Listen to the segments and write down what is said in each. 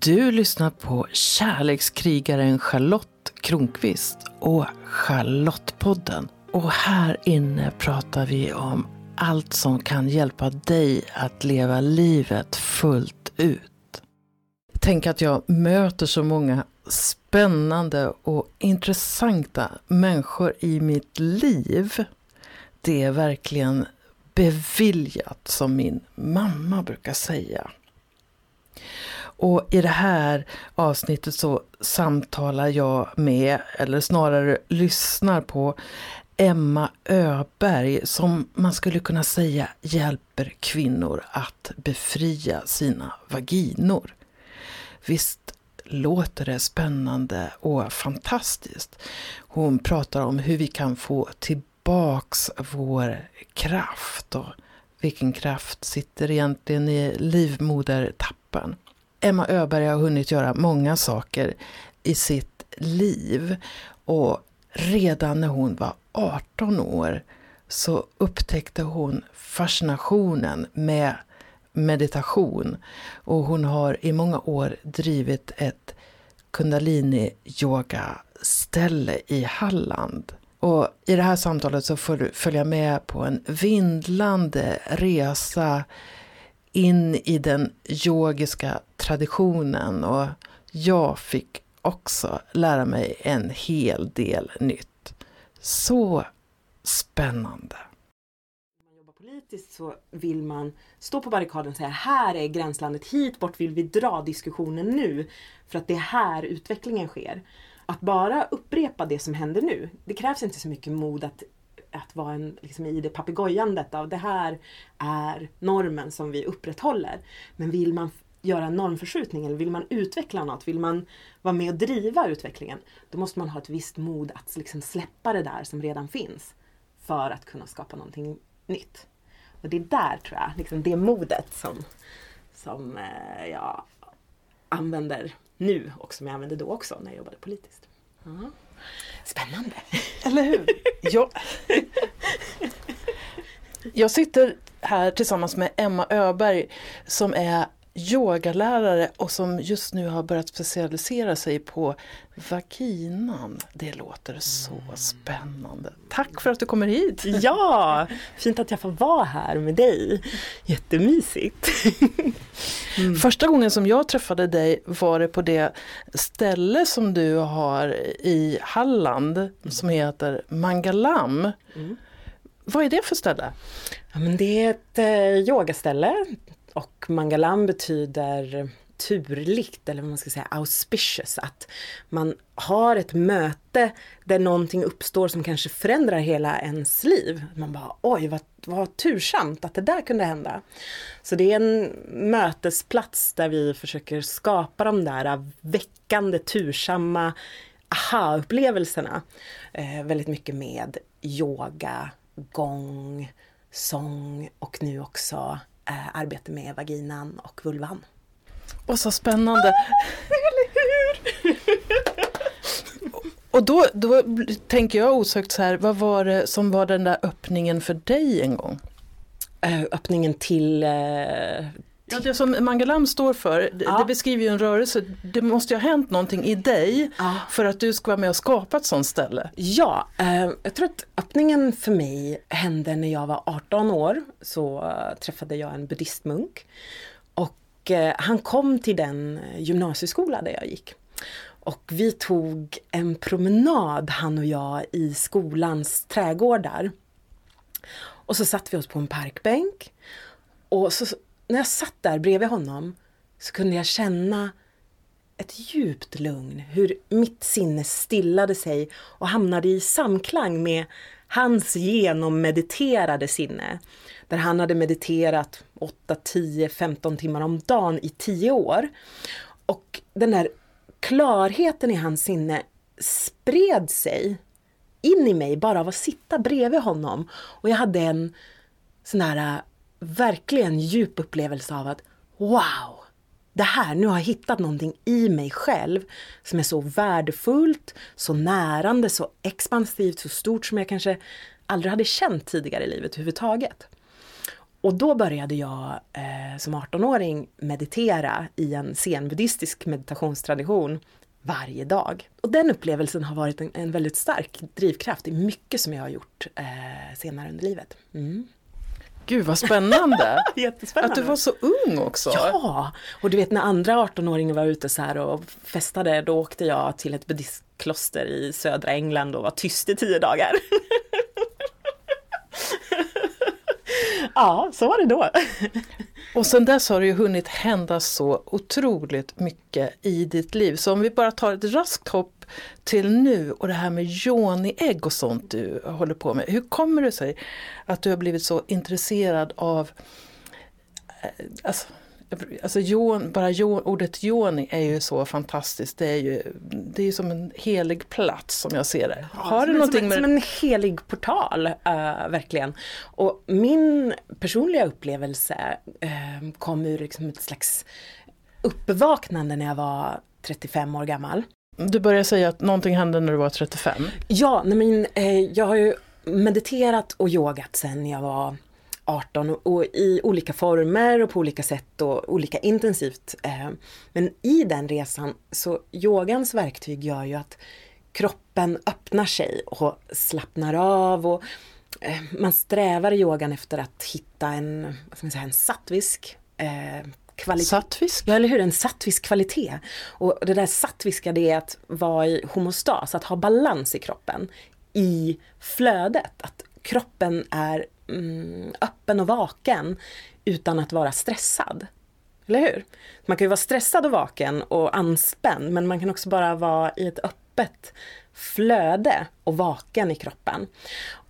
Du lyssnar på kärlekskrigaren Charlotte Kronqvist och Charlottepodden. Och här inne pratar vi om allt som kan hjälpa dig att leva livet fullt ut. Tänk att jag möter så många spännande och intressanta människor i mitt liv. Det är verkligen beviljat, som min mamma brukar säga. Och i det här avsnittet så samtalar jag med, eller snarare lyssnar på, Emma Öberg som man skulle kunna säga hjälper kvinnor att befria sina vaginor. Visst låter det spännande och fantastiskt. Hon pratar om hur vi kan få tillbaks vår kraft och vilken kraft sitter egentligen i livmodertappen. Emma Öberg har hunnit göra många saker i sitt liv och redan när hon var 18 år så upptäckte hon fascinationen med meditation och hon har i många år drivit ett kundalini yoga ställe i Halland. Och i det här samtalet så får du följa med på en vindlande resa in i den yogiska traditionen och jag fick också lära mig en hel del nytt. Så spännande! När man jobbar politiskt så vill man stå på barrikaden och säga här är gränslandet, hit bort vill vi dra diskussionen nu. För att det är här utvecklingen sker. Att bara upprepa det som händer nu, det krävs inte så mycket mod att att vara en, liksom i det papegojandet av det här är normen som vi upprätthåller. Men vill man göra en normförskjutning eller vill man utveckla något, vill man vara med och driva utvecklingen, då måste man ha ett visst mod att liksom släppa det där som redan finns för att kunna skapa någonting nytt. Och det är där tror jag, liksom det modet som, som eh, jag använder nu och som jag använde då också när jag jobbade politiskt. Mm. Spännande! Eller hur? Jag, Jag sitter här tillsammans med Emma Öberg som är yogalärare och som just nu har börjat specialisera sig på vaginan. Det låter så spännande. Tack för att du kommer hit! Ja, fint att jag får vara här med dig. Jättemysigt! Mm. Första gången som jag träffade dig var det på det ställe som du har i Halland som heter Mangalam. Mm. Vad är det för ställe? Ja, men det är ett eh, yogaställe och Mangalam betyder turligt eller vad man ska säga auspicious. Att man har ett möte där någonting uppstår som kanske förändrar hela ens liv. Man bara oj vad, vad tursamt att det där kunde hända. Så det är en mötesplats där vi försöker skapa de där väckande, tursamma aha-upplevelserna. Eh, väldigt mycket med yoga, gång, sång och nu också eh, arbete med vaginan och vulvan. Och så spännande! Och då, då tänker jag osökt så här, vad var det som var den där öppningen för dig en gång? Uh, öppningen till, uh, Ja, det som Mangalam står för, ja. det beskriver ju en rörelse. Det måste ju ha hänt någonting i dig ja. för att du ska vara med och skapa ett sånt ställe. Ja, eh, jag tror att öppningen för mig hände när jag var 18 år. Så uh, träffade jag en buddhistmunk. Och uh, han kom till den gymnasieskola där jag gick. Och vi tog en promenad han och jag i skolans trädgårdar. Och så satt vi oss på en parkbänk. Och så när jag satt där bredvid honom så kunde jag känna ett djupt lugn, hur mitt sinne stillade sig och hamnade i samklang med hans genommediterade sinne. Där han hade mediterat 8, 10, 15 timmar om dagen i 10 år. Och den där klarheten i hans sinne spred sig in i mig bara av att sitta bredvid honom. Och jag hade en sån där verkligen djup upplevelse av att wow! Det här, nu har jag hittat någonting i mig själv som är så värdefullt, så närande, så expansivt, så stort som jag kanske aldrig hade känt tidigare i livet överhuvudtaget. Och då började jag eh, som 18-åring meditera i en zenbuddhistisk meditationstradition varje dag. Och den upplevelsen har varit en, en väldigt stark drivkraft i mycket som jag har gjort eh, senare under livet. Mm. Gud vad spännande! Jättespännande! Att du var så ung också! Ja! Och du vet när andra 18-åringar var ute så här och festade, då åkte jag till ett buddhistkloster i södra England och var tyst i tio dagar. ja, så var det då. Och sen dess har det ju hunnit hända så otroligt mycket i ditt liv. Så om vi bara tar ett raskt hopp till nu och det här med yoni-ägg och sånt du håller på med. Hur kommer det sig att du har blivit så intresserad av eh, alltså, Alltså jon, bara jon, ordet yoni är ju så fantastiskt. Det är ju, det är ju som en helig plats som jag ser det. Har ja, det någonting som, med... som en helig portal, uh, verkligen. Och min personliga upplevelse uh, kom ur liksom ett slags uppvaknande när jag var 35 år gammal. Du började säga att någonting hände när du var 35. Ja, nej men, eh, jag har ju mediterat och yogat sen jag var 18 och i olika former och på olika sätt och olika intensivt. Eh, men i den resan så yogans verktyg gör ju att kroppen öppnar sig och slappnar av och eh, man strävar i yogan efter att hitta en, vad ska man säga, en sattvisk eh, kvalitet. Sattvisk? Ja, eller hur? En sattvisk kvalitet. Och det där sattviska det är att vara i homostas, att ha balans i kroppen. I flödet, att kroppen är mm, öppen och vaken utan att vara stressad. Eller hur? Man kan ju vara stressad och vaken och anspänd men man kan också bara vara i ett öppet flöde och vaken i kroppen.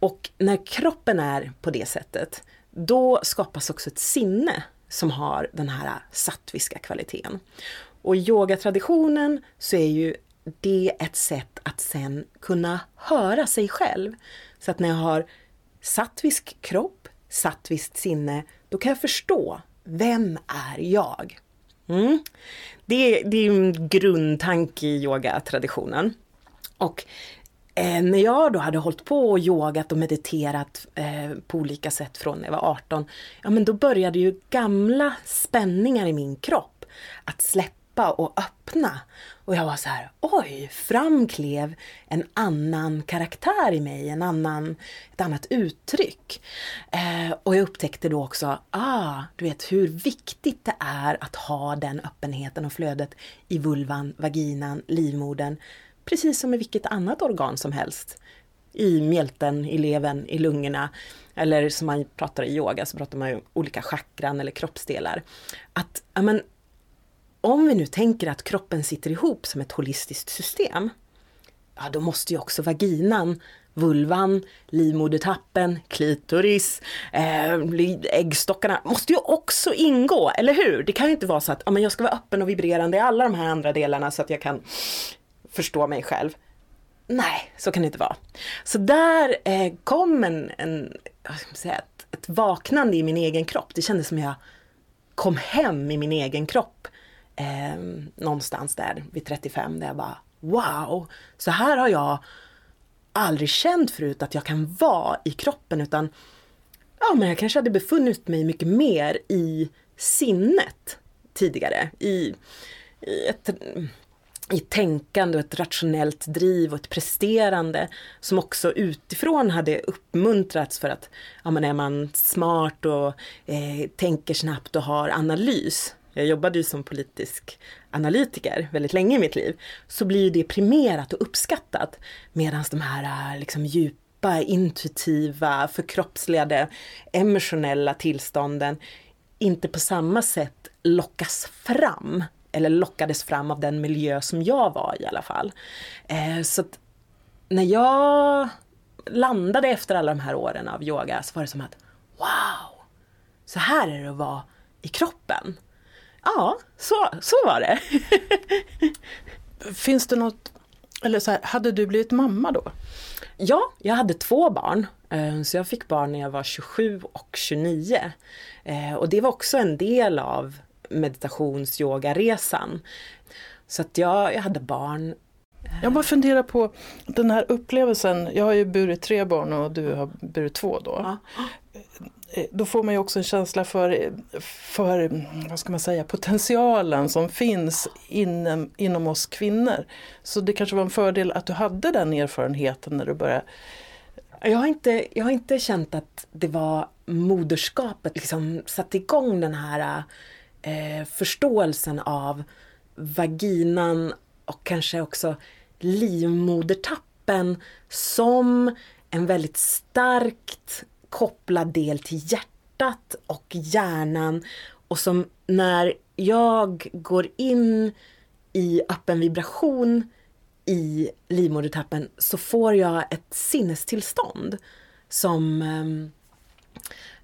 Och när kroppen är på det sättet, då skapas också ett sinne som har den här sattviska kvaliteten. Och i yogatraditionen så är ju det ett sätt att sen kunna höra sig själv. Så att när jag har sattvisk kropp, sattviskt sinne, då kan jag förstå, vem är jag? Mm. Det, det är en grundtanke i yogatraditionen. Och eh, när jag då hade hållit på och yogat och mediterat eh, på olika sätt från när jag var 18, ja men då började ju gamla spänningar i min kropp att släppa och öppna. Och jag var så här, oj, fram klev en annan karaktär i mig, en annan, ett annat uttryck. Eh, och jag upptäckte då också, ah, du vet hur viktigt det är att ha den öppenheten och flödet i vulvan, vaginan, livmodern, precis som i vilket annat organ som helst. I mjälten, i levern, i lungorna. Eller som man pratar i yoga så pratar man ju olika chakran eller kroppsdelar. Att, ja men, om vi nu tänker att kroppen sitter ihop som ett holistiskt system, ja då måste ju också vaginan, vulvan, livmodertappen, klitoris, eh, äggstockarna måste ju också ingå, eller hur? Det kan ju inte vara så att ja, men jag ska vara öppen och vibrerande i alla de här andra delarna så att jag kan förstå mig själv. Nej, så kan det inte vara. Så där eh, kom en, en vad ska man säga, ett, ett vaknande i min egen kropp. Det kändes som jag kom hem i min egen kropp eh, någonstans där vid 35 där jag bara wow, så här har jag aldrig känt förut att jag kan vara i kroppen utan ja, men jag kanske hade befunnit mig mycket mer i sinnet tidigare. I, i ett i tänkande och ett rationellt driv och ett presterande som också utifrån hade uppmuntrats för att ja, men är man smart och eh, tänker snabbt och har analys jag jobbade ju som politisk analytiker väldigt länge i mitt liv, så blir det primerat och uppskattat. Medan de här eh, liksom, djupa, intuitiva, förkroppsligade, emotionella tillstånden inte på samma sätt lockas fram. Eller lockades fram av den miljö som jag var i alla fall. Eh, så att när jag landade efter alla de här åren av yoga så var det som att wow, så här är det att vara i kroppen. Ja, så, så var det. Finns det något, eller så här, hade du blivit mamma då? Ja, jag hade två barn. Eh, så jag fick barn när jag var 27 och 29. Eh, och det var också en del av meditations-yogaresan. Så att jag, jag hade barn. Jag bara funderar på den här upplevelsen. Jag har ju burit tre barn och du har burit två då. Ja. eh, då får man ju också en känsla för, för vad ska man säga, potentialen som finns inom, inom oss kvinnor. Så det kanske var en fördel att du hade den erfarenheten när du började jag har, inte, jag har inte känt att det var moderskapet liksom satte igång den här eh, förståelsen av vaginan och kanske också livmodertappen som en väldigt starkt kopplad del till hjärtat och hjärnan och som när jag går in i öppen vibration i livmodertappen så får jag ett sinnestillstånd som ehm,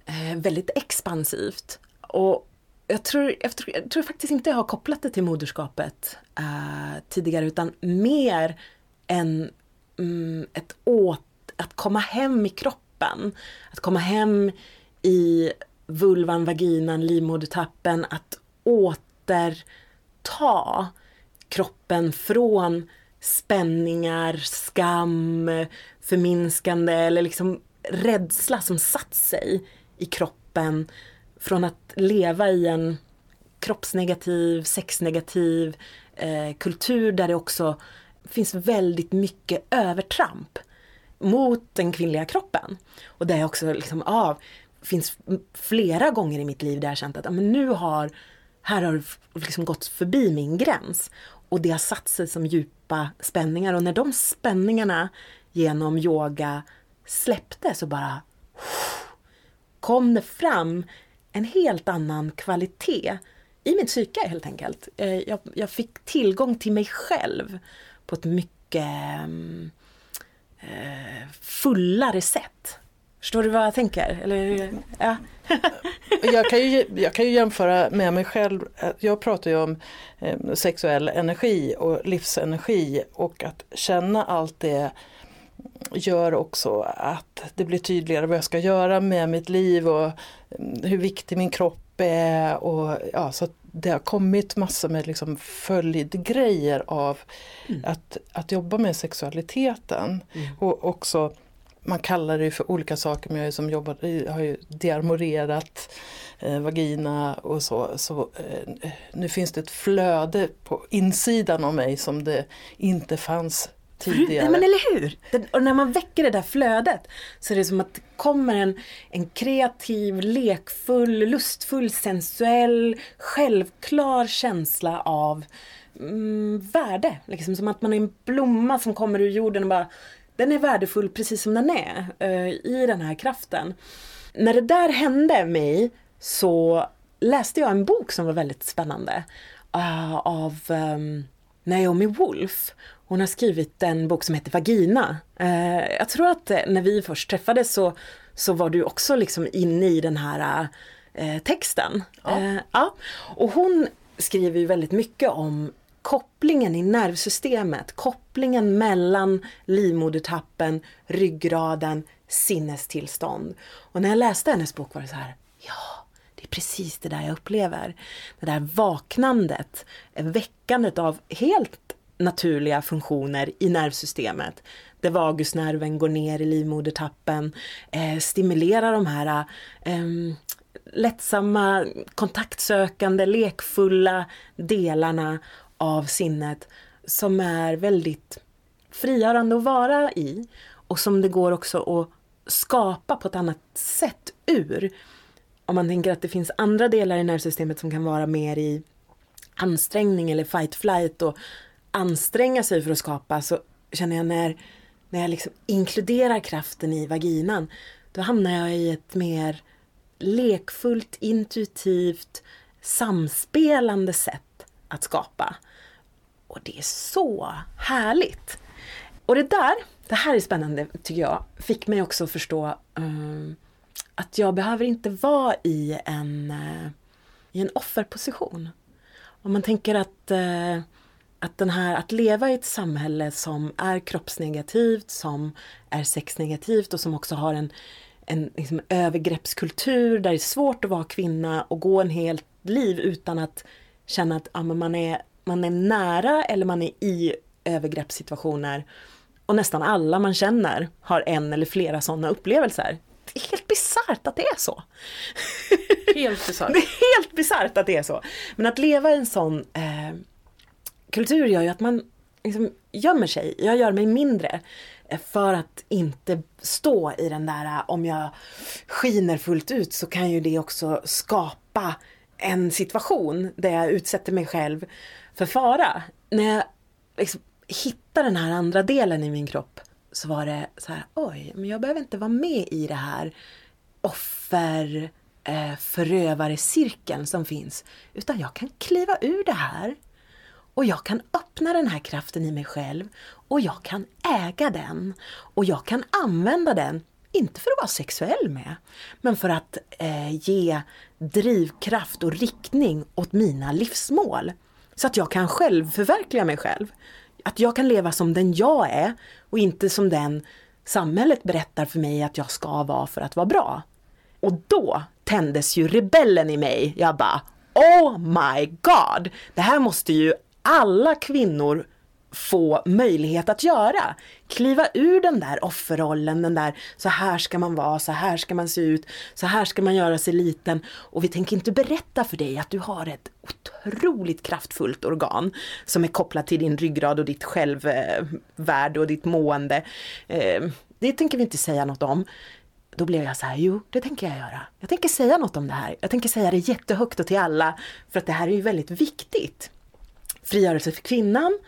eh, väldigt expansivt. Och jag tror, jag, tror, jag tror, faktiskt inte jag har kopplat det till moderskapet eh, tidigare utan mer än mm, ett åt, att komma hem i kroppen. Att komma hem i vulvan, vaginan, livmodertappen. Att återta kroppen från spänningar, skam, förminskande eller liksom rädsla som satt sig i kroppen från att leva i en kroppsnegativ, sexnegativ eh, kultur där det också finns väldigt mycket övertramp mot den kvinnliga kroppen. Och där jag också liksom, ah, finns flera gånger i mitt liv där jag känt att ah, men nu har, här har det liksom gått förbi min gräns. Och det har satt sig som djupa spänningar och när de spänningarna genom yoga släppte så bara kom det fram en helt annan kvalitet i mitt psyke helt enkelt. Eh, jag, jag fick tillgång till mig själv på ett mycket mm, eh, fullare sätt. Förstår du vad jag tänker? Eller, ja. jag, kan ju, jag kan ju jämföra med mig själv. Jag pratar ju om eh, sexuell energi och livsenergi och att känna allt det gör också att det blir tydligare vad jag ska göra med mitt liv och mm, hur viktig min kropp är. Och, ja, så det har kommit massor med liksom följdgrejer av mm. att, att jobba med sexualiteten. Mm. Och också man kallar det för olika saker men jag, är som jobbat, har ju dearmorerat eh, vagina och så. så eh, nu finns det ett flöde på insidan av mig som det inte fanns tidigare. Nej, men eller hur! och när man väcker det där flödet så är det som att det kommer en, en kreativ, lekfull, lustfull, sensuell, självklar känsla av mm, värde. Liksom som att man är en blomma som kommer ur jorden och bara den är värdefull precis som den är uh, i den här kraften. När det där hände mig så läste jag en bok som var väldigt spännande uh, av um, Naomi Wolf. Hon har skrivit en bok som heter Vagina. Uh, jag tror att när vi först träffades så, så var du också liksom inne i den här texten. Ja. ja. Och hon skriver ju väldigt mycket om kopplingen i nervsystemet, kopplingen mellan livmodertappen, ryggraden, sinnestillstånd. Och när jag läste hennes bok var det så här, ja, precis det där jag upplever. Det där vaknandet, väckandet av helt naturliga funktioner i nervsystemet. Där vagusnerven går ner i livmodertappen, eh, stimulerar de här eh, lättsamma, kontaktsökande, lekfulla delarna av sinnet som är väldigt frigörande att vara i och som det går också att skapa på ett annat sätt ur. Om man tänker att det finns andra delar i nervsystemet som kan vara mer i ansträngning eller fight flight och anstränga sig för att skapa så känner jag när, när jag liksom inkluderar kraften i vaginan då hamnar jag i ett mer lekfullt, intuitivt, samspelande sätt att skapa. Och det är så härligt! Och det där, det här är spännande tycker jag, fick mig också att förstå um, att jag behöver inte vara i en, eh, i en offerposition. Om man tänker att, eh, att, den här, att leva i ett samhälle som är kroppsnegativt, som är sexnegativt och som också har en, en liksom, övergreppskultur där det är svårt att vara kvinna och gå en helt liv utan att känna att ja, man är man är nära eller man är i övergreppssituationer. Och nästan alla man känner har en eller flera sådana upplevelser helt bisarrt att det är så. Helt bisarrt. Det är helt bisarrt att det är så. Men att leva i en sån eh, kultur gör ju att man liksom gömmer sig. Jag gör mig mindre. eh, För att inte stå i den där, eh, om jag skiner fullt ut så kan ju det också skapa en situation där jag utsätter mig själv för fara. När jag liksom hittade den här andra delen i min kropp så var det så här, oj, men jag behöver inte vara med i det här offer, eh, förövarcirkeln som finns. Utan jag kan kliva ur det här och jag kan öppna den här kraften i mig själv och jag kan äga den. Och jag kan använda den, inte för att vara sexuell med, men för att eh, ge drivkraft och riktning åt mina livsmål. Så att jag kan själv förverkliga mig själv. Att jag kan leva som den jag är och inte som den samhället berättar för mig att jag ska vara för att vara bra. Och då tändes ju rebellen i mig. Jag bara Oh my god! Det här måste ju alla kvinnor få möjlighet att göra. Kliva ur den där offerrollen, den där så här ska man vara, så här ska man se ut, så här ska man göra sig liten. Och vi tänker inte berätta för dig att du har ett otroligt kraftfullt organ som är kopplat till din ryggrad och ditt självvärde och ditt mående. Ehm, det tänker vi inte säga något om. Då blev jag så här, jo det tänker jag göra. Jag tänker säga något om det här. Jag tänker säga det jättehögt och till alla för att det här är ju väldigt viktigt. Frigörelse för kvinnan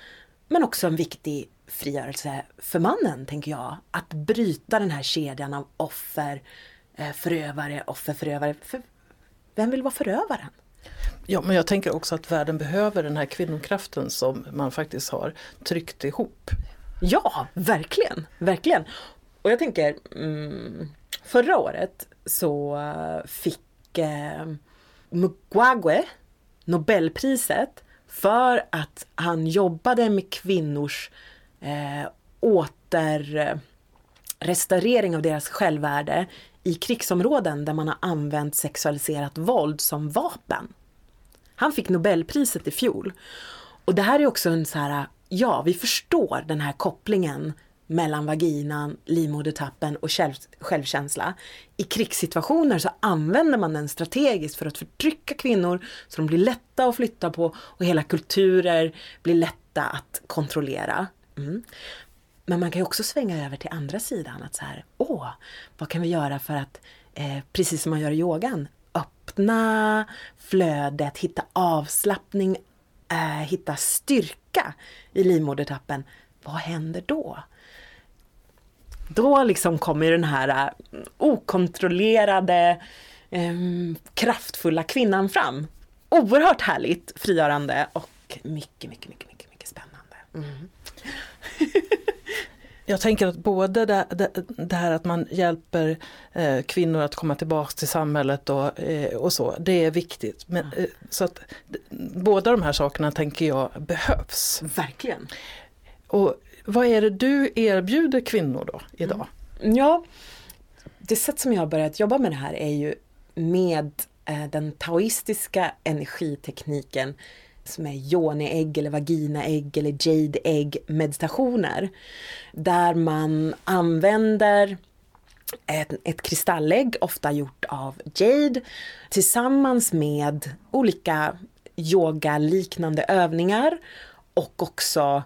men också en viktig frigörelse för mannen, tänker jag. Att bryta den här kedjan av offer, eh, förövare, offer, förövare. För vem vill vara förövaren? Ja, men jag tänker också att världen behöver den här kvinnokraften som man faktiskt har tryckt ihop. Ja, verkligen, verkligen. Och jag tänker, mm, förra året så eh, fick eh, Mukwege Nobelpriset för att han jobbade med kvinnors eh, återrestaurering eh, av deras självvärde i krigsområden där man har använt sexualiserat våld som vapen. Han fick Nobelpriset i fjol. Och det här är också en så här, ja vi förstår den här kopplingen mellan vaginan, livmodertappen och själv, självkänsla. I krigssituationer så använder man den strategiskt för att förtrycka kvinnor så de blir lätta att flytta på och hela kulturer blir lätta att kontrollera. Mm. Men man kan ju också svänga över till andra sidan att så här, åh, vad kan vi göra för att, eh, precis som man gör i yogan, öppna flödet, hitta avslappning, eh, hitta styrka i livmodertappen. Vad händer då? Då liksom kommer den här eh, okontrollerade, eh, kraftfulla kvinnan fram. Oerhört härligt, frigörande och mycket, mycket, mycket, mycket, mycket spännande. Mm. Jag tänker att både det, det, det här att man hjälper eh, kvinnor att komma tillbaka till samhället och, eh, och så, det är viktigt. Men, eh, så att båda de här sakerna tänker jag behövs. Verkligen. Och vad är det du erbjuder kvinnor då idag? Mm. Ja, det sätt som jag har börjat jobba med det här är ju med eh, den taoistiska energitekniken som är yoni-ägg eller vagina-ägg eller jade-ägg meditationer. Där man använder ett, ett kristallägg, ofta gjort av jade, tillsammans med olika yoga-liknande övningar och också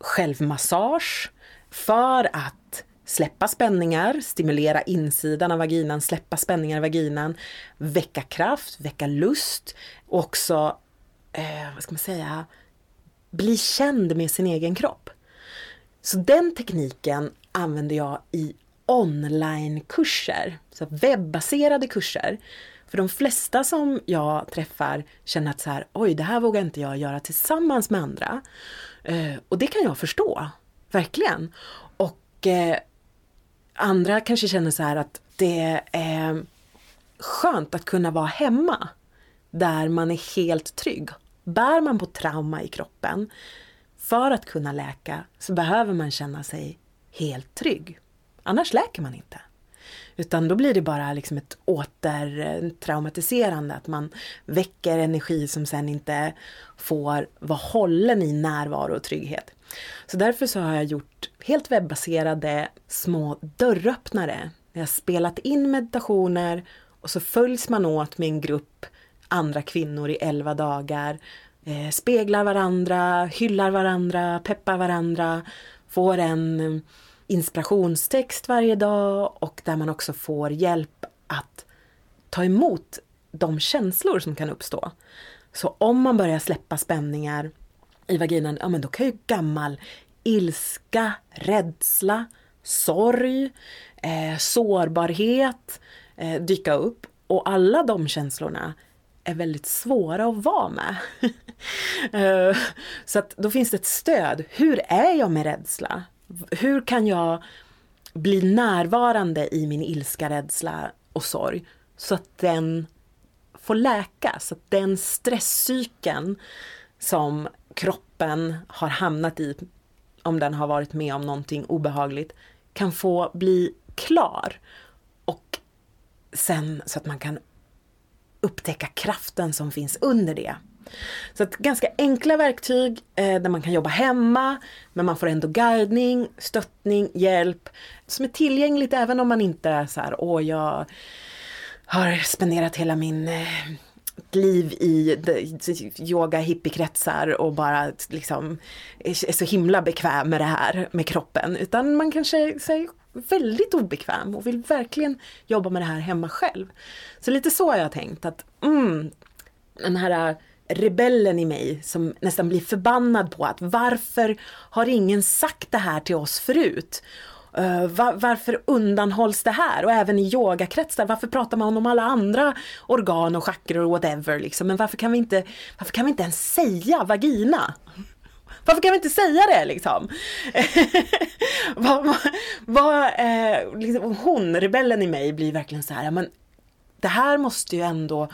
självmassage för att släppa spänningar, stimulera insidan av vaginan, släppa spänningar i vaginan, väcka kraft, väcka lust och också eh, vad ska man säga, bli känd med sin egen kropp. Så den tekniken använder jag i onlinekurser, så webbaserade kurser. För de flesta som jag träffar känner att så här, oj, det här vågar inte jag göra tillsammans med andra. Eh, och det kan jag förstå, verkligen. Och eh, andra kanske känner så här att det är skönt att kunna vara hemma där man är helt trygg. Bär man på trauma i kroppen, för att kunna läka så behöver man känna sig helt trygg. Annars läker man inte. Utan då blir det bara liksom ett återtraumatiserande, att man väcker energi som sen inte får vara hållen i närvaro och trygghet. Så därför så har jag gjort helt webbaserade små dörröppnare Jag har spelat in meditationer och så följs man åt med en grupp andra kvinnor i elva dagar. Eh, speglar varandra, hyllar varandra, peppar varandra. Får en inspirationstext varje dag och där man också får hjälp att ta emot de känslor som kan uppstå. Så om man börjar släppa spänningar i vaginan, ja men då kan ju gammal ilska, rädsla, sorg, eh, sårbarhet eh, dyka upp. Och alla de känslorna är väldigt svåra att vara med. Eh, så att då finns det ett stöd. Hur är jag med rädsla? Hur kan jag bli närvarande i min ilska, rädsla och sorg så att den får läka, så att den stresscykeln som kroppen har hamnat i om den har varit med om någonting obehagligt kan få bli klar. Och sen så att man kan upptäcka kraften som finns under det. Så att ganska enkla verktyg eh, där man kan jobba hemma men man får ändå guidning, stöttning, hjälp som är tillgängligt även om man inte är så här, åh jag har spenderat hela min eh, liv i yoga hippiekretsar och bara liksom är så himla bekväm med det här med kroppen utan man kanske är väldigt obekväm och vill verkligen jobba med det här hemma själv. Så lite så har jag tänkt att mm, den här rebellen i mig som nästan blir förbannad på att varför har ingen sagt det här till oss förut? Eh, uh, var, varför undanhålls det här? Och även i yogakretsar, varför pratar man om alla andra organ och chakror och whatever liksom? Men varför kan vi inte, varför kan vi inte ens säga vagina? Varför kan vi inte säga det liksom? vad, vad, vad, eh, liksom, hon, rebellen i mig, blir verkligen så här, men det här måste ju ändå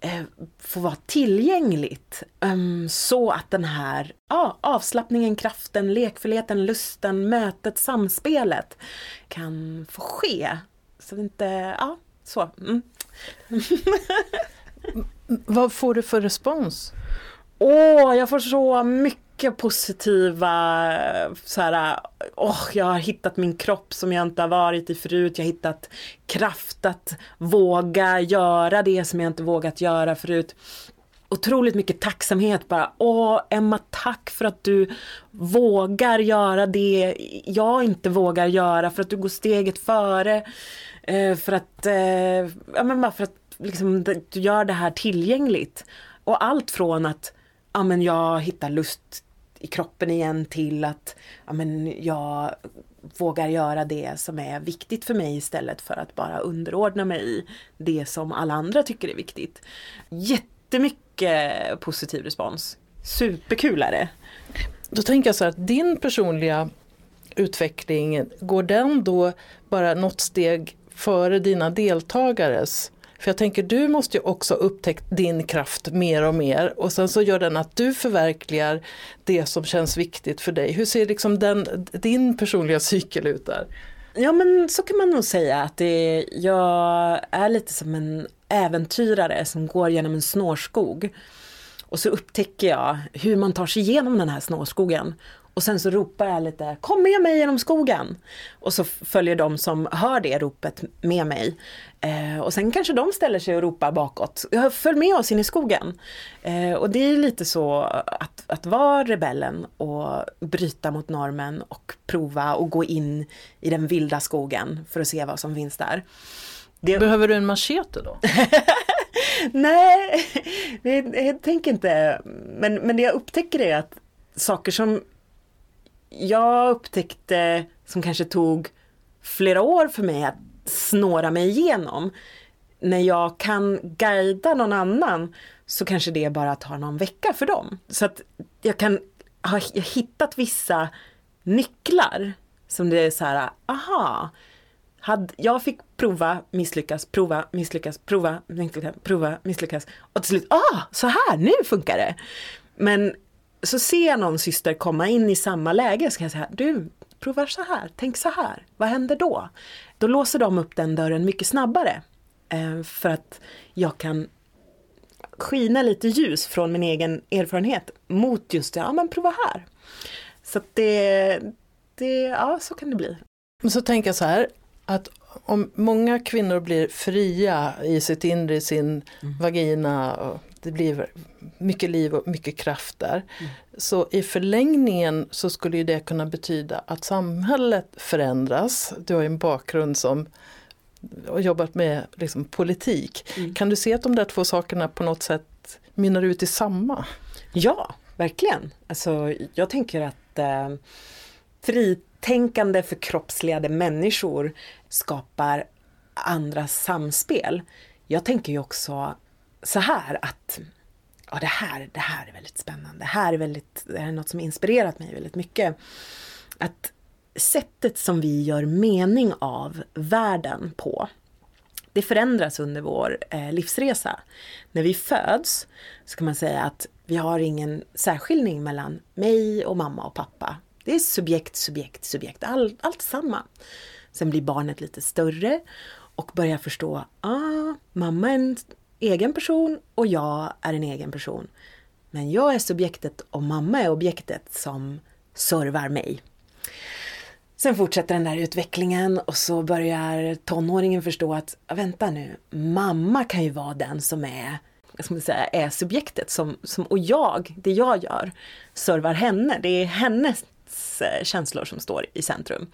eh, få vara tillgängligt. Um, så att den här ja, avslappningen, kraften, lekfullheten, lusten, mötet, samspelet kan få ske. Så det inte, ja, så. Mm. Vad får du för respons? Åh, jag får så mycket mycket positiva, så här, oh, jag har hittat min kropp som jag inte har varit i förut, jag har hittat kraft att våga göra det som jag inte vågat göra förut. Otroligt mycket tacksamhet bara, åh Emma tack för att du vågar göra det jag inte vågar göra, för att du går steget före. Eh, för att, eh, ja men bara för att liksom, du gör det här tillgängligt. Och allt från att ja, men jag hittar lust i kroppen igen till att ja, men jag vågar göra det som är viktigt för mig istället för att bara underordna mig i det som alla andra tycker är viktigt. Jättemycket positiv respons. Superkul är det. Då tänker jag så här att din personliga utveckling, går den då bara något steg före dina deltagares? För jag tänker du måste ju också upptäckt din kraft mer och mer och sen så gör den att du förverkligar det som känns viktigt för dig. Hur ser liksom den, din personliga cykel ut där? Ja men så kan man nog säga att det, jag är lite som en äventyrare som går genom en snårskog. Och så upptäcker jag hur man tar sig igenom den här snårskogen. Och sen så ropar jag lite, kom med mig genom skogen. Och så följer de som hör det ropet med mig. Eh, och sen kanske de ställer sig och ropar bakåt, följ med oss in i skogen. Eh, och det är lite så att, att vara rebellen och bryta mot normen och prova och gå in i den vilda skogen för att se vad som finns där. Det... Behöver du en machete då? Nej, jag tänker inte. Men, men det jag upptäcker är att saker som jag upptäckte som kanske tog flera år för mig att snåra mig igenom. När jag kan guida någon annan så kanske det bara tar någon vecka för dem. Så att jag kan ha hittat vissa nycklar som det är så här, aha, hade, jag fick prova, misslyckas, prova, misslyckas, prova, misslyckas, prova, misslyckas och till slut, ah, så här, nu funkar det. Men så ser jag någon syster komma in i samma läge så kan jag säga, du, prova så här, tänk så här, vad händer då? Då låser de upp den dörren mycket snabbare. Eh, för att jag kan skina lite ljus från min egen erfarenhet mot just det, ja men prova här. Så att det, det, ja så kan det bli. Men så tänker jag så här, att om många kvinnor blir fria i sitt inre, i sin mm. vagina, och det blir mycket liv och mycket kraft där. Mm. Så i förlängningen så skulle det kunna betyda att samhället förändras. Du har ju en bakgrund som har jobbat med liksom, politik. Mm. Kan du se att de där två sakerna på något sätt mynnar ut i samma? Ja, verkligen. Alltså, jag tänker att eh, fritänkande förkroppsligade människor skapar andra samspel. Jag tänker ju också så här att ja, det, här, det här är väldigt spännande. Det här är, väldigt, det här är något som inspirerat mig väldigt mycket. Att sättet som vi gör mening av världen på, det förändras under vår eh, livsresa. När vi föds så kan man säga att vi har ingen särskiljning mellan mig och mamma och pappa. Det är subjekt, subjekt, subjekt, all, allt samma. Sen blir barnet lite större och börjar förstå, ah, mamma är en egen person och jag är en egen person. Men jag är subjektet och mamma är objektet som servar mig. Sen fortsätter den där utvecklingen och så börjar tonåringen förstå att, vänta nu, mamma kan ju vara den som är, ska man säga, är subjektet som, som, och jag, det jag gör, servar henne. Det är hennes eh, känslor som står i centrum.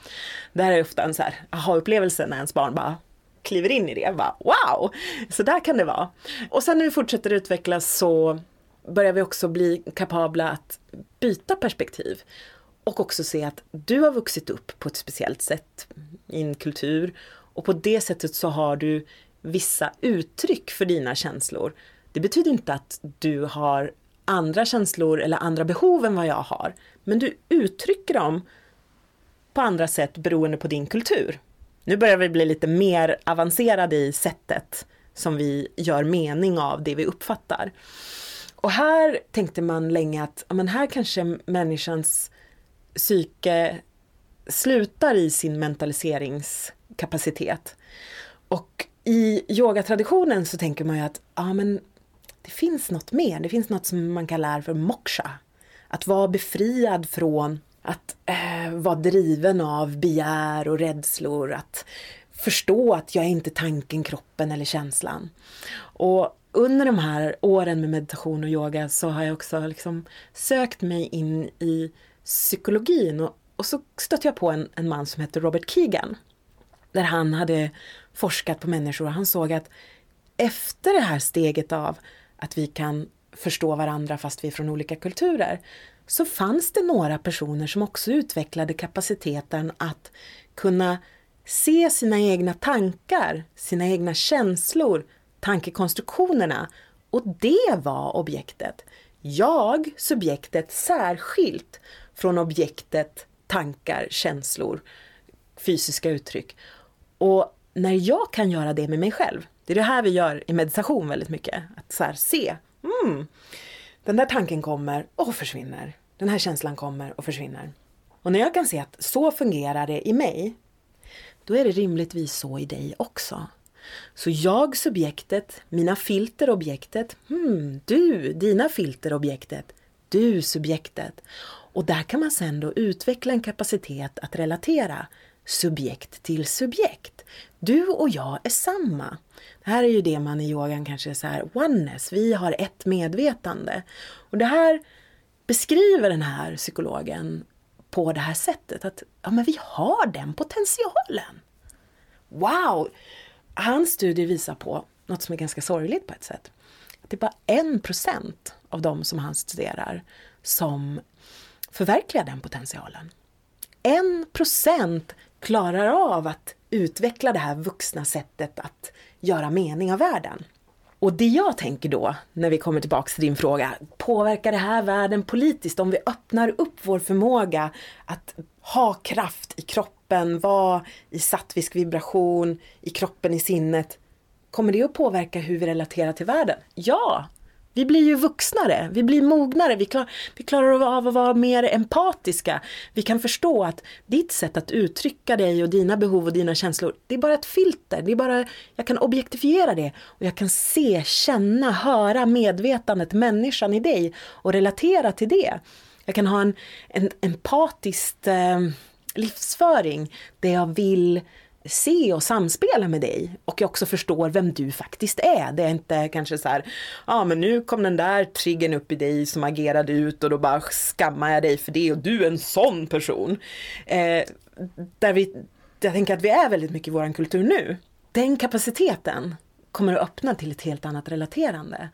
Det här är ofta en så här aha-upplevelse när ens barn bara kliver in i det. Bara, wow, så där kan det vara. Och sen när vi fortsätter utvecklas så börjar vi också bli kapabla att byta perspektiv. Och också se att du har vuxit upp på ett speciellt sätt i en kultur och på det sättet så har du vissa uttryck för dina känslor. Det betyder inte att du har andra känslor eller andra behov än vad jag har. Men du uttrycker dem på andra sätt beroende på din kultur. Nu börjar vi bli lite mer avancerade i sättet som vi gör mening av det vi uppfattar. Och här tänkte man länge att men här kanske människans psyke slutar i sin mentaliseringskapacitet. Och i yogatraditionen så tänker man ju att ja, men det finns något mer. Det finns något som man kallar för moksha. Att vara befriad från att eh, vara driven av begär och rädslor. Att förstå att jag är inte tanken, kroppen eller känslan. Och under de här åren med meditation och yoga så har jag också liksom sökt mig in i psykologin och, och så stötte jag på en, en man som heter Robert Keegan. Där han hade forskat på människor och han såg att efter det här steget av att vi kan förstå varandra fast vi är från olika kulturer så fanns det några personer som också utvecklade kapaciteten att kunna se sina egna tankar, sina egna känslor, tankekonstruktionerna och det var objektet. Jag, subjektet, särskilt från objektet tankar, känslor, fysiska uttryck. Och när jag kan göra det med mig själv, det är det här vi gör i meditation väldigt mycket, att så se, mm, den där tanken kommer och försvinner. Den här känslan kommer och försvinner. Och när jag kan se att så fungerar det i mig, då är det rimligtvis så i dig också. Så jag subjektet, mina filter objektet, hmm, du, dina filter objektet, du subjektet. Och där kan man sen då utveckla en kapacitet att relatera subjekt till subjekt. Du och jag är samma. Det här är ju det man i yogan kanske så här, oneness, vi har ett medvetande. Och det här beskriver den här psykologen på det här sättet att ja, men vi har den potentialen. Wow! Hans studie visar på något som är ganska sorgligt på ett sätt. Att det är bara en procent av de som han studerar som förverkligar den potentialen. En procent klarar av att utveckla det här vuxna sättet att göra mening av världen. Och det jag tänker då, när vi kommer tillbaks till din fråga, påverkar det här världen politiskt om vi öppnar upp vår förmåga att ha kraft i kroppen, vara i sattvisk vibration, i kroppen, i sinnet. Kommer det att påverka hur vi relaterar till världen? Ja, vi blir ju vuxnare, vi blir mognare, vi, klar, vi klarar av att vara mer empatiska. Vi kan förstå att ditt sätt att uttrycka dig och dina behov och dina känslor, det är bara ett filter. Det är bara, jag kan objektifiera det och jag kan se, känna, höra medvetandet, människan i dig och relatera till det. Jag kan ha en, en empatisk eh, livsföring där jag vill se och samspela med dig och jag också förstår vem du faktiskt är. Det är inte kanske så här, ja ah, men nu kom den där triggern upp i dig som agerade ut och då bara skammar jag dig för det och du är en sån person. Eh, där vi, jag tänker att vi är väldigt mycket i våran kultur nu. Den kapaciteten kommer att öppna till ett helt annat relaterande.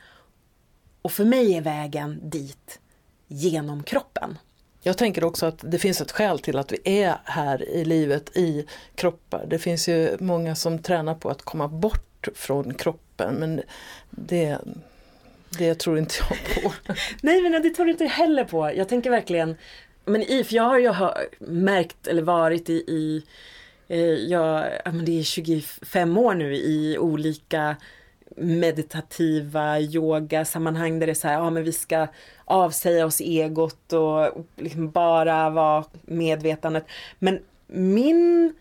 Och för mig är vägen dit genom kroppen. Jag tänker också att det finns ett skäl till att vi är här i livet i kroppar. Det finns ju många som tränar på att komma bort från kroppen men det, det tror inte jag på. Nej men det tror inte jag heller på. Jag tänker verkligen, men i, för jag har ju märkt eller varit i, i eh, jag, men det är 25 år nu i olika meditativa yogasammanhang där det är så här, ja men vi ska avsäga oss egot och liksom bara vara medvetandet. Men min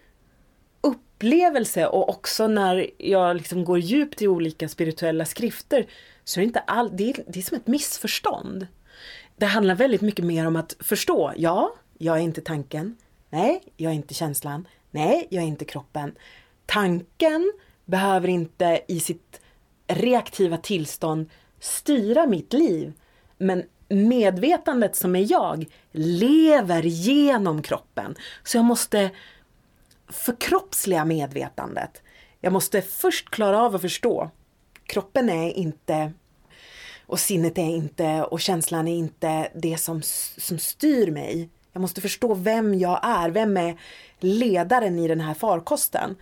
upplevelse och också när jag liksom går djupt i olika spirituella skrifter så är det inte all, det är, det är som ett missförstånd. Det handlar väldigt mycket mer om att förstå, ja, jag är inte tanken. Nej, jag är inte känslan. Nej, jag är inte kroppen. Tanken behöver inte i sitt reaktiva tillstånd styra mitt liv. Men medvetandet som är jag lever genom kroppen. Så jag måste förkroppsliga medvetandet. Jag måste först klara av att förstå. Kroppen är inte och sinnet är inte och känslan är inte det som, som styr mig. Jag måste förstå vem jag är, vem är ledaren i den här farkosten.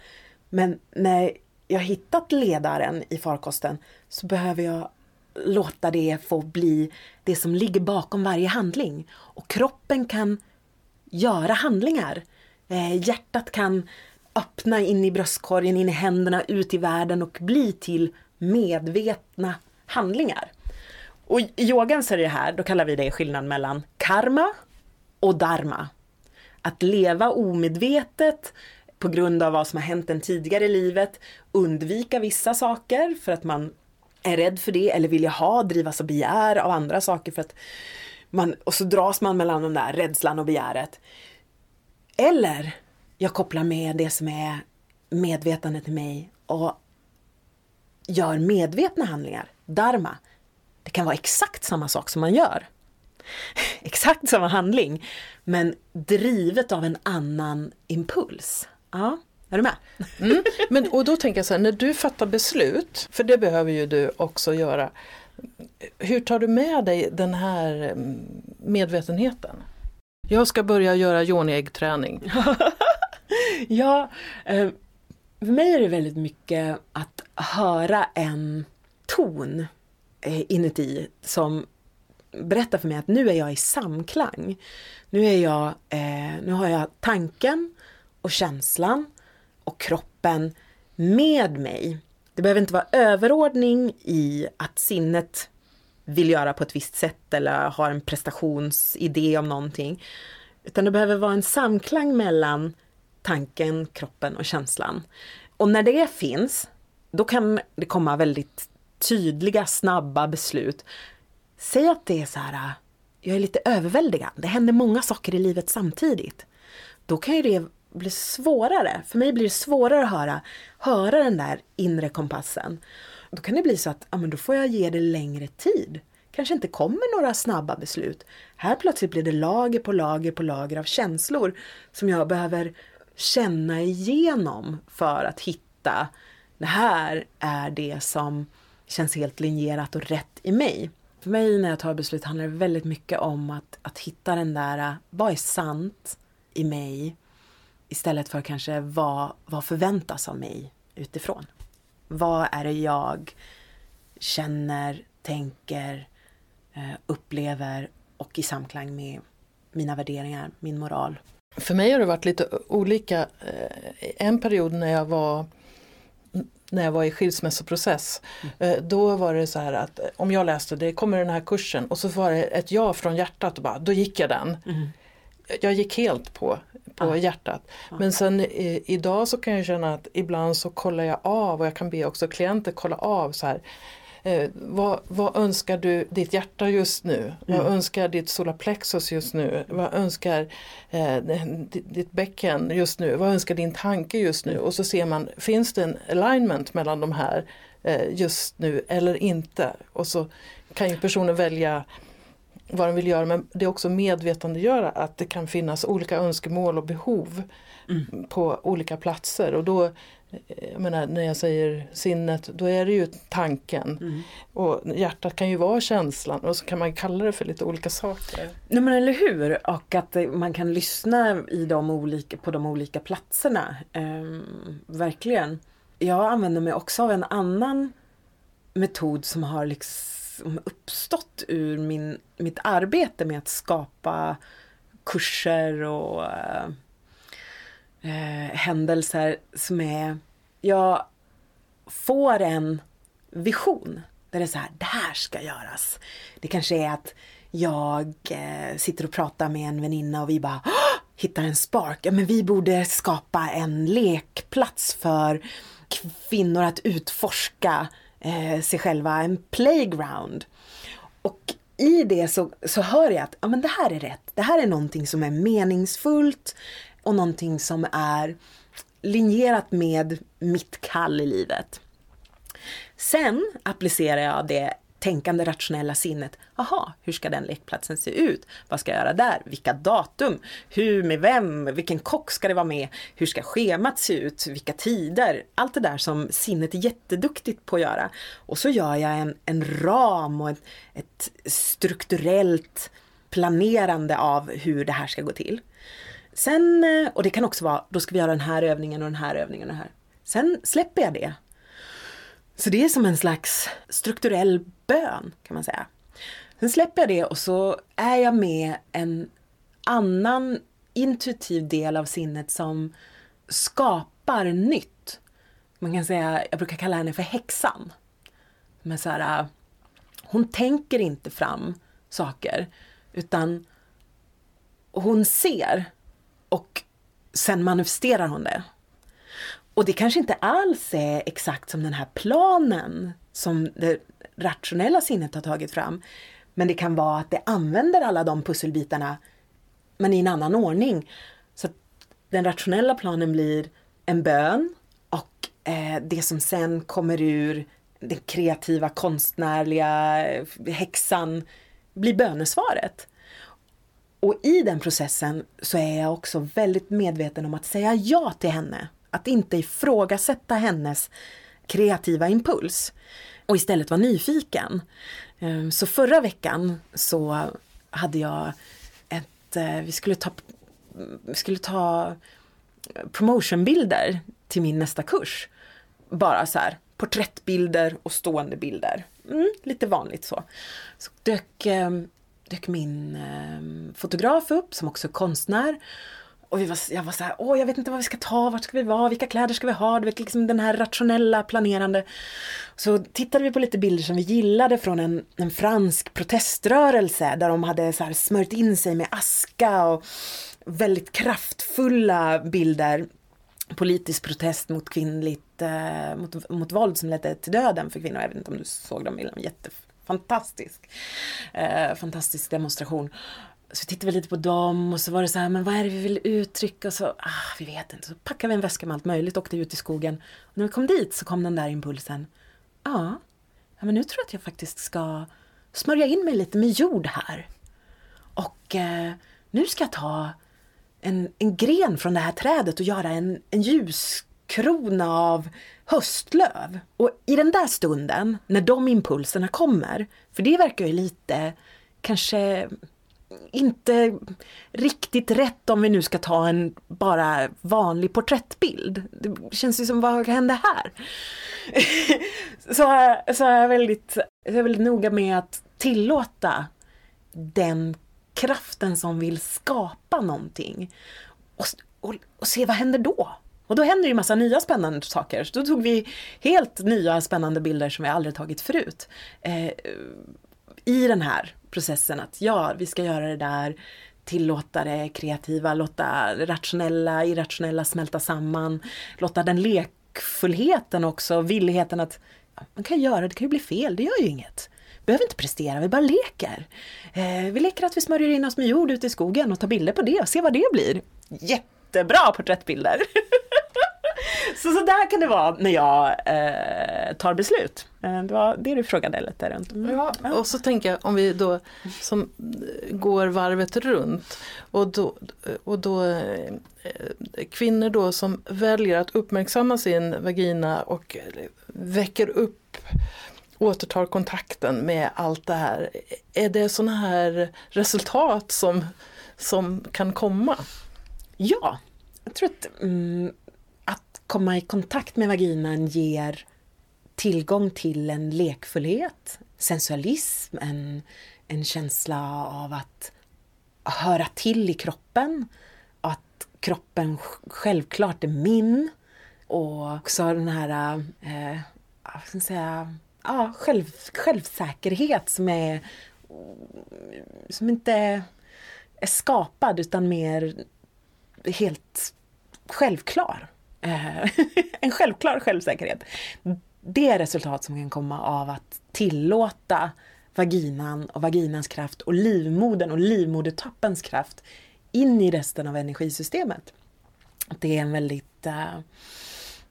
Men när jag hittat ledaren i farkosten så behöver jag låta det få bli det som ligger bakom varje handling. Och kroppen kan göra handlingar. Eh, hjärtat kan öppna in i bröstkorgen, in i händerna, ut i världen och bli till medvetna handlingar. Och i yogan så är det här, då kallar vi det skillnad mellan karma och dharma. Att leva omedvetet på grund av vad som har hänt en tidigare i livet, undvika vissa saker för att man är rädd för det eller vill ha, drivas av begär av andra saker för att man, och så dras man mellan den där rädslan och begäret. Eller jag kopplar med det som är medvetandet i mig och gör medvetna handlingar, dharma. Det kan vara exakt samma sak som man gör. exakt samma handling, men drivet av en annan impuls. Ja, är du med? Mm. Men, och då tänker jag så här, när du fattar beslut, för det behöver ju du också göra. Hur tar du med dig den här mm, medvetenheten? Jag ska börja göra yoni-äggträning. ja, eh, för mig är det väldigt mycket att höra en ton eh, inuti som berättar för mig att nu är jag i samklang. Nu, är jag, eh, nu har jag tanken och känslan och kroppen med mig. Det behöver inte vara överordning i att sinnet vill göra på ett visst sätt eller har en prestationsidé om någonting. Utan det behöver vara en samklang mellan tanken, kroppen och känslan. Och när det finns, då kan det komma väldigt tydliga, snabba beslut. Säg att det är så här, jag är lite överväldigad, det händer många saker i livet samtidigt. Då kan ju det blir svårare. För mig blir det svårare att höra, höra den där inre kompassen. Då kan det bli så att ja, men då får jag ge det längre tid. Kanske inte kommer några snabba beslut. Här plötsligt blir det lager på lager på lager av känslor som jag behöver känna igenom för att hitta det här är det som känns helt linjerat och rätt i mig. För mig när jag tar beslut handlar det väldigt mycket om att, att hitta den där, vad är sant i mig? Istället för kanske vad, vad förväntas av mig utifrån. Vad är det jag känner, tänker, eh, upplever och i samklang med mina värderingar, min moral. För mig har det varit lite olika. Eh, en period när jag var när jag var i skilsmässoprocess. Mm. Då var det så här att om jag läste det kommer den här kursen och så var det ett ja från hjärtat och bara, då gick jag den. Mm. Jag gick helt på på ah. hjärtat. Ah. Men sen i, idag så kan jag känna att ibland så kollar jag av och jag kan be också klienter kolla av så här. Eh, vad, vad önskar du ditt hjärta just nu? Mm. Vad önskar ditt solarplexus just nu? Vad önskar eh, ditt, ditt bäcken just nu? Vad önskar din tanke just nu? Och så ser man, finns det en alignment mellan de här eh, just nu eller inte? Och så kan ju personen välja vad den vill göra men det är också medvetandegöra att det kan finnas olika önskemål och behov Mm. på olika platser och då eh, jag menar, när jag säger sinnet, då är det ju tanken. Mm. Och hjärtat kan ju vara känslan och så kan man kalla det för lite olika saker. Nej men eller hur! Och att man kan lyssna i de olika, på de olika platserna. Ehm, verkligen. Jag använder mig också av en annan metod som har liksom Liksom uppstått ur min, mitt arbete med att skapa kurser och eh, eh, händelser som är, jag får en vision där det är så här, det här ska göras. Det kanske är att jag eh, sitter och pratar med en väninna och vi bara "Åh!" hittar en spark. Ja, men vi borde skapa en lekplats för kvinnor att utforska eh, sig själva, en playground. Och i det så, så hör jag att ja, men det här är rätt. Det här är någonting som är meningsfullt och någonting som är linjerat med mitt kall i livet. Sen applicerar jag det tänkande rationella sinnet. Aha, hur ska den lekplatsen se ut? Vad ska jag göra där? Vilka datum? Hur, med vem? Vilken kock ska det vara med? Hur ska schemat se ut? Vilka tider? Allt det där som sinnet är jätteduktigt på att göra. Och så gör jag en, en ram och ett, ett strukturellt planerande av hur det här ska gå till. Sen, och det kan också vara, då ska vi göra den här övningen och den här övningen och den här. Sen släpper jag det så det är som en slags strukturell bön kan man säga. Sen släpper jag det och så är jag med en annan intuitiv del av sinnet som skapar nytt. Man kan säga, jag brukar kalla henne för häxan. Men så här, hon tänker inte fram saker utan hon ser och sen manifesterar hon det. Och det kanske inte alls är exakt som den här planen som det rationella sinnet har tagit fram. Men det kan vara att det använder alla de pusselbitarna men i en annan ordning. Så att den rationella planen blir en bön och eh, det som sen kommer ur den kreativa, konstnärliga eh, häxan blir bönesvaret. Och i den processen så är jag också väldigt medveten om att säga ja till henne. Att inte ifrågasätta hennes kreativa impuls och istället vara nyfiken. Ehm, så förra veckan så hade jag ett, eh, vi skulle ta, vi skulle ta promotionbilder till min nästa kurs. Bara så här, porträttbilder och stående bilder. Mm, lite vanligt så. Så dök, ehm, dök min ehm, fotograf upp som också är konstnär. Och vi var, jag var så här, åh jag vet inte vad vi ska ta, vart ska vi vara, vilka kläder ska vi ha, du vet liksom den här rationella planerande. Så tittade vi på lite bilder som vi gillade från en, en fransk proteströrelse där de hade så här smörjt in sig med aska och väldigt kraftfulla bilder. Politisk protest mot kvinnligt, eh, mot, mot våld som ledde till döden för kvinnor. Jag vet inte om du såg de bilderna, jättefantastisk. Eh, fantastisk demonstration. Så tittade vi lite på dem och så var det så här, men vad är det vi vill uttrycka? Och så, ah, vi vet inte. Så packade vi en väska med allt möjligt och åkte ut i skogen. Och när vi kom dit så kom den där impulsen. Ja, ja men nu tror jag att jag faktiskt ska smörja in mig lite med jord här. Och eh, nu ska jag ta en, en gren från det här trädet och göra en, en ljuskrona av höstlöv. Och i den där stunden, när de impulserna kommer, för det verkar ju lite kanske inte riktigt rätt om vi nu ska ta en bara vanlig porträttbild. Det känns ju som, vad hände här? så, så är jag väldigt, jag är väldigt noga med att tillåta den kraften som vill skapa någonting. Och, och, och se vad händer då? Och då händer ju massa nya spännande saker. Så då tog vi helt nya spännande bilder som vi aldrig tagit förut. Eh, I den här processen att ja, vi ska göra det där, tillåta det kreativa, låta rationella, irrationella smälta samman, låta den lekfullheten också, villigheten att man kan göra, det kan ju bli fel, det gör ju inget. Vi behöver inte prestera, vi bara leker. Eh, vi leker att vi smörjer in oss med jord ute i skogen och tar bilder på det och ser vad det blir. Jättebra porträttbilder! så, så där kan det vara när jag eh, tar beslut. Eh, det var det du frågade lite runt. Mm. Ja, och så tänker jag om vi då som går varvet runt och då, och då eh, kvinnor då som väljer att uppmärksamma sin vagina och väcker upp återtar kontakten med allt det här. Är det sådana här resultat som, som kan komma? Ja, jag tror att mm, att komma i kontakt med vaginan ger tillgång till en lekfullhet, sensualism, en, en känsla av att höra till i kroppen, att kroppen självklart är min och också den här, eh, vad ska säga, ja, själv, självsäkerhet som är som inte är skapad utan mer helt självklar. Eh, en självklar självsäkerhet. Det resultat som kan komma av att tillåta vaginan och vaginans kraft och livmodern och livmodertappens kraft in i resten av energisystemet. Det är en väldigt uh,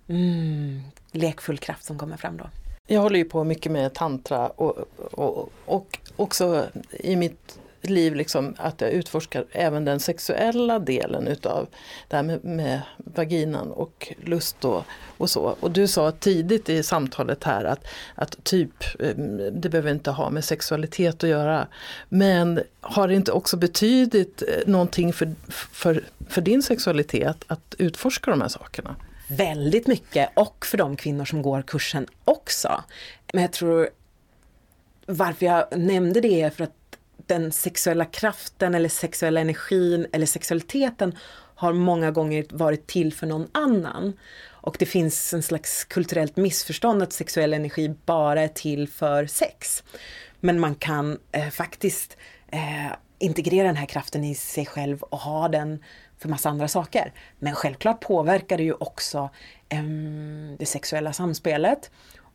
mm, lekfull kraft som kommer fram då. Jag håller ju på mycket med tantra och, och, och också i mitt liv liksom att jag utforskar även den sexuella delen utav det här med, med vaginan och lust och, och, så. Och du sa tidigt i samtalet här att, att typ, eh, det behöver inte ha med sexualitet att göra. Men har det inte också betydit eh, någonting för, för, för din sexualitet att utforska de här sakerna? Väldigt mycket och för de kvinnor som går kursen också. Men jag tror varför jag nämnde det är för att den sexuella kraften eller sexuella energin eller sexualiteten har många gånger varit till för någon annan. Och det finns en slags kulturellt missförstånd att sexuell energi bara är till för sex. Men man kan eh, faktiskt eh, integrera den här kraften i sig själv och ha den för massa andra saker. Men självklart påverkar det ju också eh, det sexuella samspelet.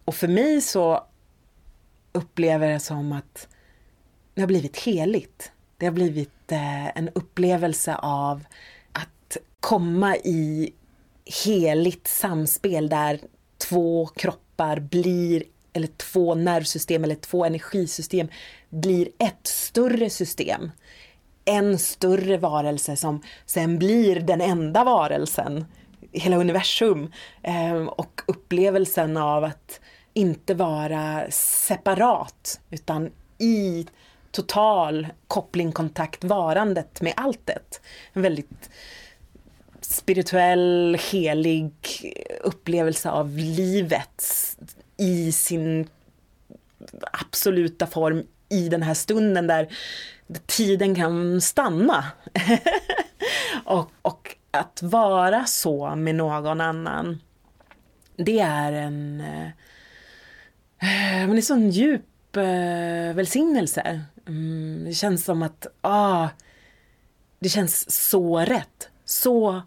Och för mig så upplever jag det som att det har blivit heligt. Det har blivit eh, en upplevelse av att komma i heligt samspel där två kroppar blir, eller två nervsystem eller två energisystem blir ett större system. En större varelse som sen blir den enda varelsen, hela universum. Eh, och upplevelsen av att inte vara separat utan i total koppling, kontakt, varandet med alltet. En väldigt spirituell, helig upplevelse av livet i sin absoluta form i den här stunden där tiden kan stanna. och, och, att vara så med någon annan, det är en... Eh, eh, men det är sån djup eh, välsignelse. Mm, det känns som att, ah, det känns så rätt. Så,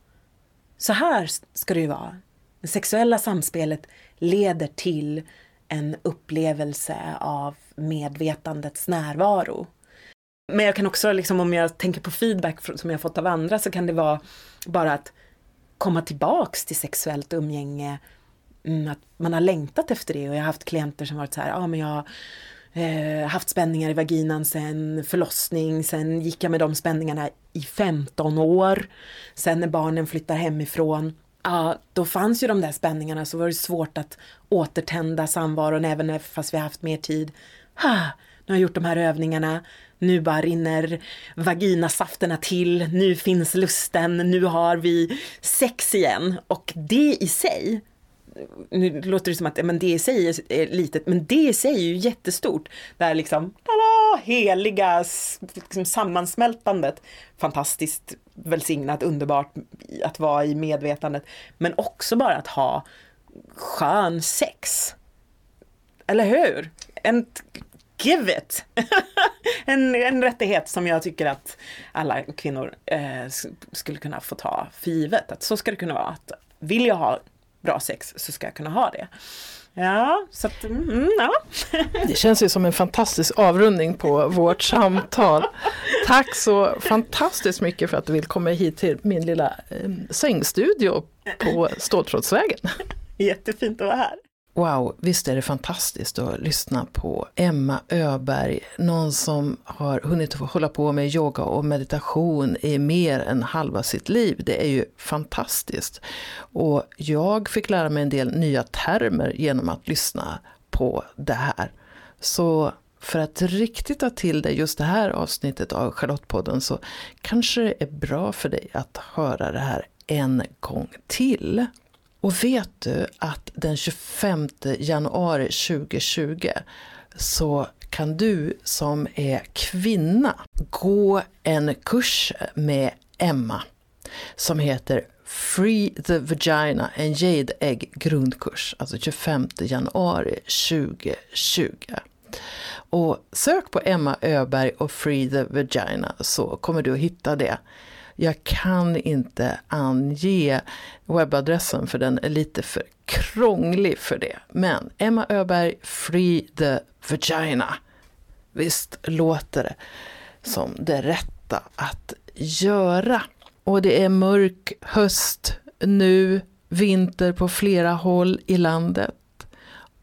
så här ska det ju vara. Det sexuella samspelet leder till en upplevelse av medvetandets närvaro. Men jag kan också, liksom, om jag tänker på feedback som jag fått av andra, så kan det vara bara att komma tillbaks till sexuellt umgänge. Mm, att man har längtat efter det och jag har haft klienter som varit så här, ja ah, men jag eh, haft spänningar i vaginan sen förlossning, sen gick jag med de spänningarna i 15 år. Sen när barnen flyttar hemifrån, ja, då fanns ju de där spänningarna så var det svårt att återtända samvaron även fast vi haft mer tid. Ha, nu har jag gjort de här övningarna, nu bara rinner vaginasafterna till, nu finns lusten, nu har vi sex igen. Och det i sig nu låter det som att men det i sig är litet, men det i sig är ju jättestort. Det här liksom, tada, heliga liksom sammansmältandet. Fantastiskt välsignat, underbart att vara i medvetandet. Men också bara att ha skön sex. Eller hur? En, give it! en, en rättighet som jag tycker att alla kvinnor eh, skulle kunna få ta för givet. Att så ska det kunna vara. Att vill jag ha bra sex så ska jag kunna ha det. Ja, så att, mm, ja. Det känns ju som en fantastisk avrundning på vårt samtal. Tack så fantastiskt mycket för att du vill komma hit till min lilla eh, sängstudio på Ståltrådsvägen. Jättefint att vara här. Wow, visst är det fantastiskt att lyssna på Emma Öberg, någon som har hunnit hålla på med yoga och meditation i mer än halva sitt liv. Det är ju fantastiskt. Och jag fick lära mig en del nya termer genom att lyssna på det här. Så för att riktigt ta till dig just det här avsnittet av Charlottepodden så kanske det är bra för dig att höra det här en gång till. Och vet du att den 25 januari 2020 så kan du som är kvinna gå en kurs med Emma som heter Free the Vagina, en Jade Egg grundkurs, alltså 25 januari 2020. Och sök på Emma Öberg och Free the Vagina så kommer du att hitta det. Jag kan inte ange webbadressen för den är lite för krånglig för det. Men Emma Öberg, Free the Vagina. Visst låter det som det rätta att göra. Och det är mörk höst nu, vinter på flera håll i landet.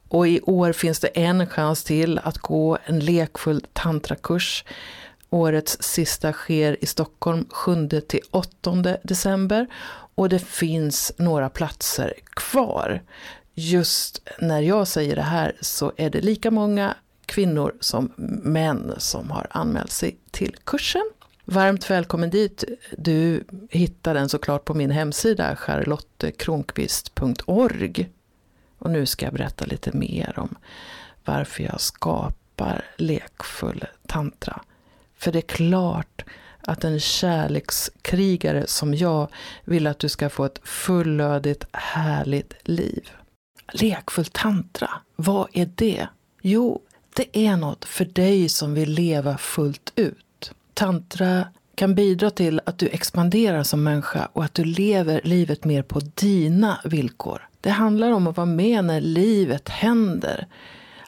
Och i år finns det en chans till att gå en lekfull tantrakurs Årets sista sker i Stockholm 7-8 december och det finns några platser kvar. Just när jag säger det här så är det lika många kvinnor som män som har anmält sig till kursen. Varmt välkommen dit. Du hittar den såklart på min hemsida charlottekronqvist.org. Och nu ska jag berätta lite mer om varför jag skapar lekfull tantra. För det är klart att en kärlekskrigare som jag vill att du ska få ett fullödigt, härligt liv. Lekfull tantra, vad är det? Jo, det är något för dig som vill leva fullt ut. Tantra kan bidra till att du expanderar som människa och att du lever livet mer på dina villkor. Det handlar om att vara med när livet händer.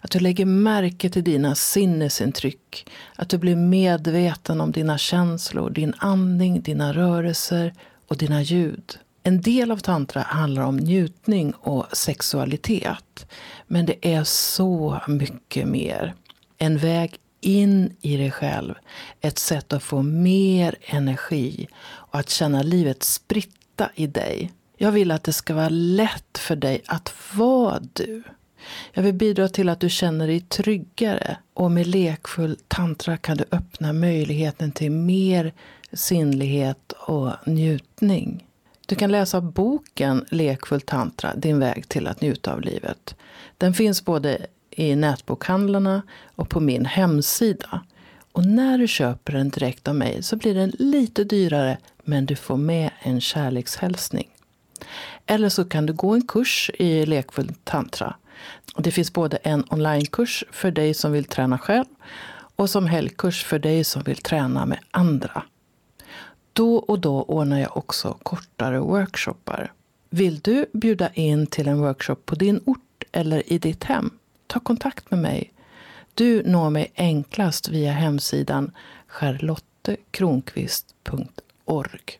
Att du lägger märke till dina sinnesintryck. Att du blir medveten om dina känslor, din andning, dina rörelser och dina ljud. En del av tantra handlar om njutning och sexualitet. Men det är så mycket mer. En väg in i dig själv. Ett sätt att få mer energi och att känna livet spritta i dig. Jag vill att det ska vara lätt för dig att vara du. Jag vill bidra till att du känner dig tryggare och med lekfull tantra kan du öppna möjligheten till mer sinnlighet och njutning. Du kan läsa boken Lekfull tantra, din väg till att njuta av livet. Den finns både i nätbokhandlarna och på min hemsida. Och när du köper den direkt av mig så blir den lite dyrare men du får med en kärlekshälsning. Eller så kan du gå en kurs i lekfull tantra det finns både en onlinekurs för dig som vill träna själv och som helgkurs för dig som vill träna med andra. Då och då ordnar jag också kortare workshoppar. Vill du bjuda in till en workshop på din ort eller i ditt hem? Ta kontakt med mig. Du når mig enklast via hemsidan charlottekronqvist.org.